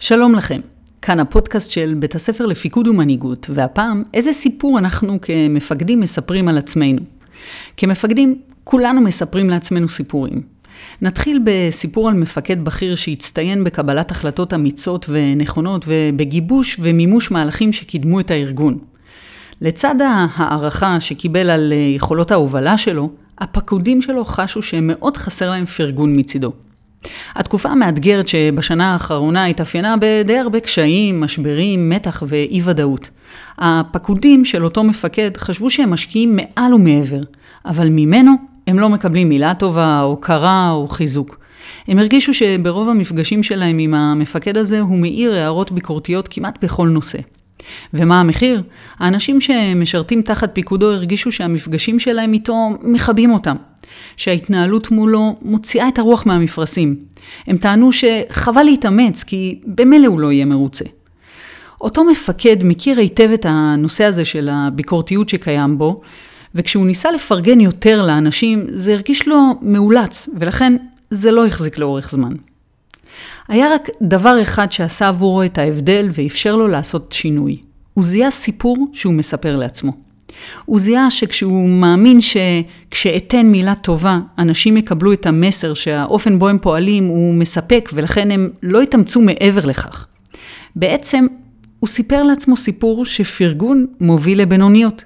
שלום לכם, כאן הפודקאסט של בית הספר לפיקוד ומנהיגות, והפעם, איזה סיפור אנחנו כמפקדים מספרים על עצמנו. כמפקדים, כולנו מספרים לעצמנו סיפורים. נתחיל בסיפור על מפקד בכיר שהצטיין בקבלת החלטות אמיצות ונכונות ובגיבוש ומימוש מהלכים שקידמו את הארגון. לצד ההערכה שקיבל על יכולות ההובלה שלו, הפקודים שלו חשו שמאוד חסר להם פרגון מצידו. התקופה המאתגרת שבשנה האחרונה התאפיינה בדי הרבה קשיים, משברים, מתח ואי ודאות. הפקודים של אותו מפקד חשבו שהם משקיעים מעל ומעבר, אבל ממנו הם לא מקבלים מילה טובה, הוקרה או חיזוק. הם הרגישו שברוב המפגשים שלהם עם המפקד הזה הוא מאיר הערות ביקורתיות כמעט בכל נושא. ומה המחיר? האנשים שמשרתים תחת פיקודו הרגישו שהמפגשים שלהם איתו מכבים אותם. שההתנהלות מולו מוציאה את הרוח מהמפרשים. הם טענו שחבל להתאמץ, כי במילא הוא לא יהיה מרוצה. אותו מפקד מכיר היטב את הנושא הזה של הביקורתיות שקיים בו, וכשהוא ניסה לפרגן יותר לאנשים, זה הרגיש לו מאולץ, ולכן זה לא החזיק לאורך זמן. היה רק דבר אחד שעשה עבורו את ההבדל ואפשר לו לעשות שינוי. הוא זיהה סיפור שהוא מספר לעצמו. הוא זיהה שכשהוא מאמין שכשאתן מילה טובה, אנשים יקבלו את המסר שהאופן בו הם פועלים הוא מספק ולכן הם לא יתאמצו מעבר לכך. בעצם הוא סיפר לעצמו סיפור שפרגון מוביל לבינוניות.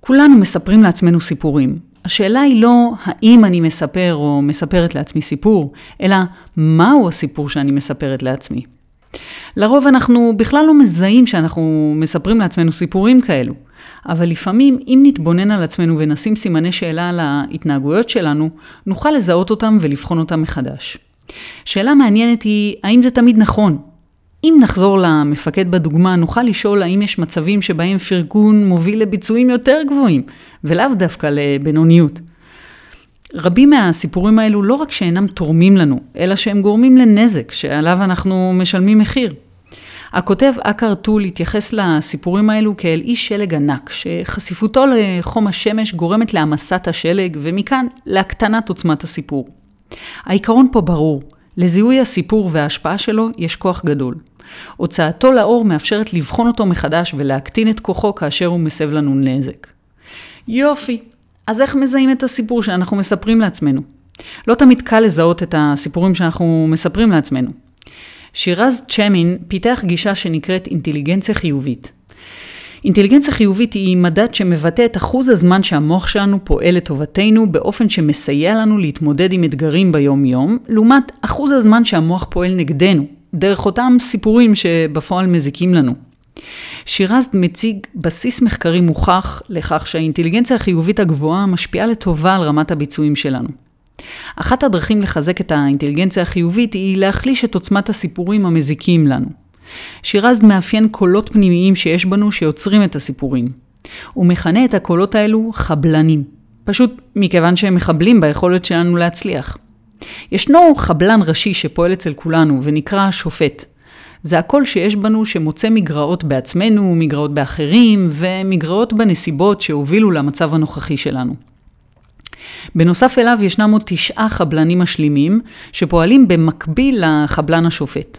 כולנו מספרים לעצמנו סיפורים. השאלה היא לא האם אני מספר או מספרת לעצמי סיפור, אלא מהו הסיפור שאני מספרת לעצמי. לרוב אנחנו בכלל לא מזהים שאנחנו מספרים לעצמנו סיפורים כאלו. אבל לפעמים, אם נתבונן על עצמנו ונשים סימני שאלה על ההתנהגויות שלנו, נוכל לזהות אותם ולבחון אותם מחדש. שאלה מעניינת היא, האם זה תמיד נכון? אם נחזור למפקד בדוגמה, נוכל לשאול האם יש מצבים שבהם פרגון מוביל לביצועים יותר גבוהים, ולאו דווקא לבינוניות. רבים מהסיפורים האלו לא רק שאינם תורמים לנו, אלא שהם גורמים לנזק שעליו אנחנו משלמים מחיר. הכותב אקר טול התייחס לסיפורים האלו כאל איש שלג ענק, שחשיפותו לחום השמש גורמת להעמסת השלג, ומכאן להקטנת עוצמת הסיפור. העיקרון פה ברור, לזיהוי הסיפור וההשפעה שלו יש כוח גדול. הוצאתו לאור מאפשרת לבחון אותו מחדש ולהקטין את כוחו כאשר הוא מסב לנו נזק. יופי, אז איך מזהים את הסיפור שאנחנו מספרים לעצמנו? לא תמיד קל לזהות את הסיפורים שאנחנו מספרים לעצמנו. שירז צ'מין פיתח גישה שנקראת אינטליגנציה חיובית. אינטליגנציה חיובית היא מדד שמבטא את אחוז הזמן שהמוח שלנו פועל לטובתנו באופן שמסייע לנו להתמודד עם אתגרים ביום-יום, לעומת אחוז הזמן שהמוח פועל נגדנו, דרך אותם סיפורים שבפועל מזיקים לנו. שירז מציג בסיס מחקרי מוכח לכך שהאינטליגנציה החיובית הגבוהה משפיעה לטובה על רמת הביצועים שלנו. אחת הדרכים לחזק את האינטליגנציה החיובית היא להחליש את עוצמת הסיפורים המזיקים לנו. שירז מאפיין קולות פנימיים שיש בנו שיוצרים את הסיפורים. הוא מכנה את הקולות האלו חבלנים, פשוט מכיוון שהם מחבלים ביכולת שלנו להצליח. ישנו חבלן ראשי שפועל אצל כולנו ונקרא שופט. זה הקול שיש בנו שמוצא מגרעות בעצמנו, מגרעות באחרים ומגרעות בנסיבות שהובילו למצב הנוכחי שלנו. בנוסף אליו ישנם עוד תשעה חבלנים משלימים, שפועלים במקביל לחבלן השופט.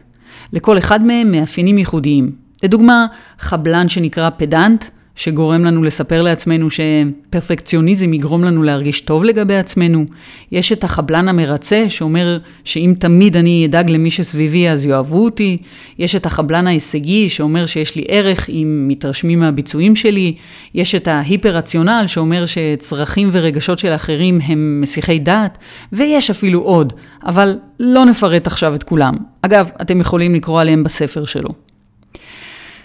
לכל אחד מהם מאפיינים ייחודיים. לדוגמה, חבלן שנקרא פדנט, שגורם לנו לספר לעצמנו שפרפקציוניזם יגרום לנו להרגיש טוב לגבי עצמנו. יש את החבלן המרצה, שאומר שאם תמיד אני אדאג למי שסביבי אז יאהבו אותי. יש את החבלן ההישגי, שאומר שיש לי ערך אם מתרשמים מהביצועים שלי. יש את ההיפר-רציונל, שאומר שצרכים ורגשות של אחרים הם מסיחי דעת. ויש אפילו עוד, אבל לא נפרט עכשיו את כולם. אגב, אתם יכולים לקרוא עליהם בספר שלו.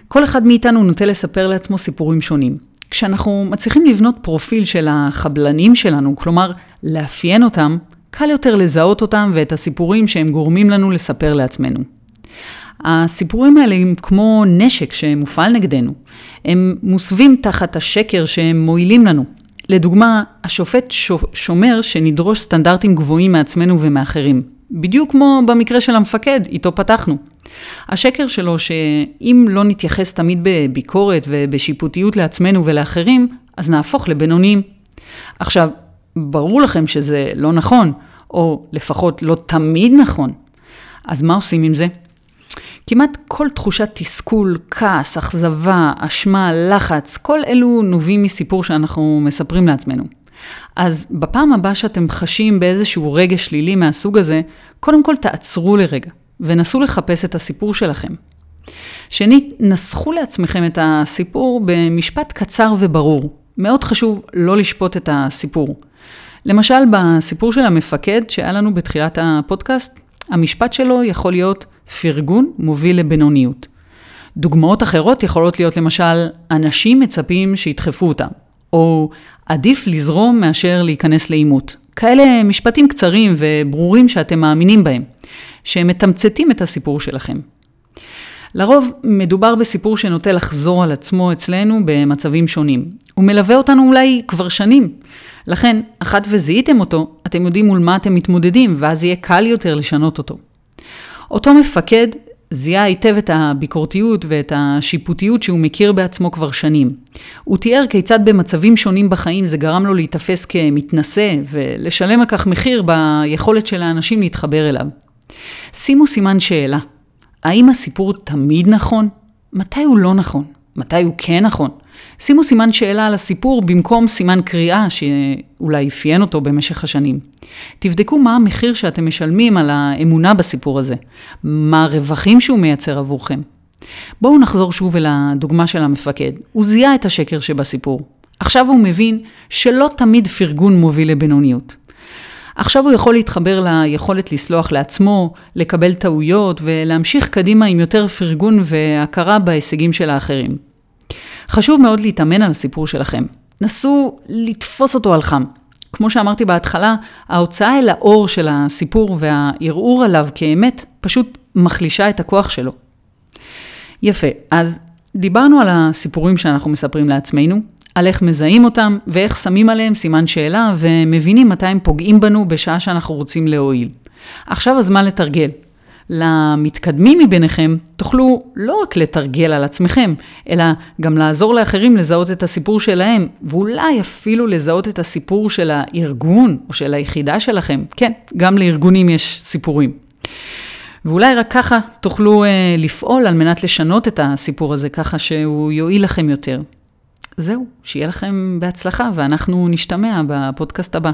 כל אחד מאיתנו נוטה לספר לעצמו סיפורים שונים. כשאנחנו מצליחים לבנות פרופיל של החבלנים שלנו, כלומר לאפיין אותם, קל יותר לזהות אותם ואת הסיפורים שהם גורמים לנו לספר לעצמנו. הסיפורים האלה הם כמו נשק שמופעל נגדנו. הם מוסווים תחת השקר שהם מועילים לנו. לדוגמה, השופט שומר שנדרוש סטנדרטים גבוהים מעצמנו ומאחרים. בדיוק כמו במקרה של המפקד, איתו פתחנו. השקר שלו שאם לא נתייחס תמיד בביקורת ובשיפוטיות לעצמנו ולאחרים, אז נהפוך לבינוניים. עכשיו, ברור לכם שזה לא נכון, או לפחות לא תמיד נכון. אז מה עושים עם זה? כמעט כל תחושת תסכול, כעס, אכזבה, אשמה, לחץ, כל אלו נובעים מסיפור שאנחנו מספרים לעצמנו. אז בפעם הבאה שאתם חשים באיזשהו רגע שלילי מהסוג הזה, קודם כל תעצרו לרגע ונסו לחפש את הסיפור שלכם. שנית, נסחו לעצמכם את הסיפור במשפט קצר וברור. מאוד חשוב לא לשפוט את הסיפור. למשל, בסיפור של המפקד שהיה לנו בתחילת הפודקאסט, המשפט שלו יכול להיות פרגון מוביל לבינוניות. דוגמאות אחרות יכולות להיות למשל, אנשים מצפים שידחפו אותם, או עדיף לזרום מאשר להיכנס לעימות. כאלה משפטים קצרים וברורים שאתם מאמינים בהם, שהם מתמצתים את הסיפור שלכם. לרוב מדובר בסיפור שנוטה לחזור על עצמו אצלנו במצבים שונים. הוא מלווה אותנו אולי כבר שנים. לכן, אחת וזיהיתם אותו, אתם יודעים מול מה אתם מתמודדים, ואז יהיה קל יותר לשנות אותו. אותו מפקד זיהה היטב את הביקורתיות ואת השיפוטיות שהוא מכיר בעצמו כבר שנים. הוא תיאר כיצד במצבים שונים בחיים זה גרם לו להיתפס כמתנשא ולשלם על כך מחיר ביכולת של האנשים להתחבר אליו. שימו סימן שאלה. האם הסיפור תמיד נכון? מתי הוא לא נכון? מתי הוא כן נכון? שימו סימן שאלה על הסיפור במקום סימן קריאה שאולי אפיין אותו במשך השנים. תבדקו מה המחיר שאתם משלמים על האמונה בסיפור הזה, מה הרווחים שהוא מייצר עבורכם. בואו נחזור שוב אל הדוגמה של המפקד. הוא זיהה את השקר שבסיפור. עכשיו הוא מבין שלא תמיד פרגון מוביל לבינוניות. עכשיו הוא יכול להתחבר ליכולת לסלוח לעצמו, לקבל טעויות ולהמשיך קדימה עם יותר פרגון והכרה בהישגים של האחרים. חשוב מאוד להתאמן על הסיפור שלכם. נסו לתפוס אותו על חם. כמו שאמרתי בהתחלה, ההוצאה אל האור של הסיפור והערעור עליו כאמת פשוט מחלישה את הכוח שלו. יפה, אז דיברנו על הסיפורים שאנחנו מספרים לעצמנו, על איך מזהים אותם ואיך שמים עליהם סימן שאלה ומבינים מתי הם פוגעים בנו בשעה שאנחנו רוצים להועיל. עכשיו הזמן לתרגל. למתקדמים מביניכם, תוכלו לא רק לתרגל על עצמכם, אלא גם לעזור לאחרים לזהות את הסיפור שלהם, ואולי אפילו לזהות את הסיפור של הארגון או של היחידה שלכם. כן, גם לארגונים יש סיפורים. ואולי רק ככה תוכלו uh, לפעול על מנת לשנות את הסיפור הזה, ככה שהוא יועיל לכם יותר. זהו, שיהיה לכם בהצלחה, ואנחנו נשתמע בפודקאסט הבא.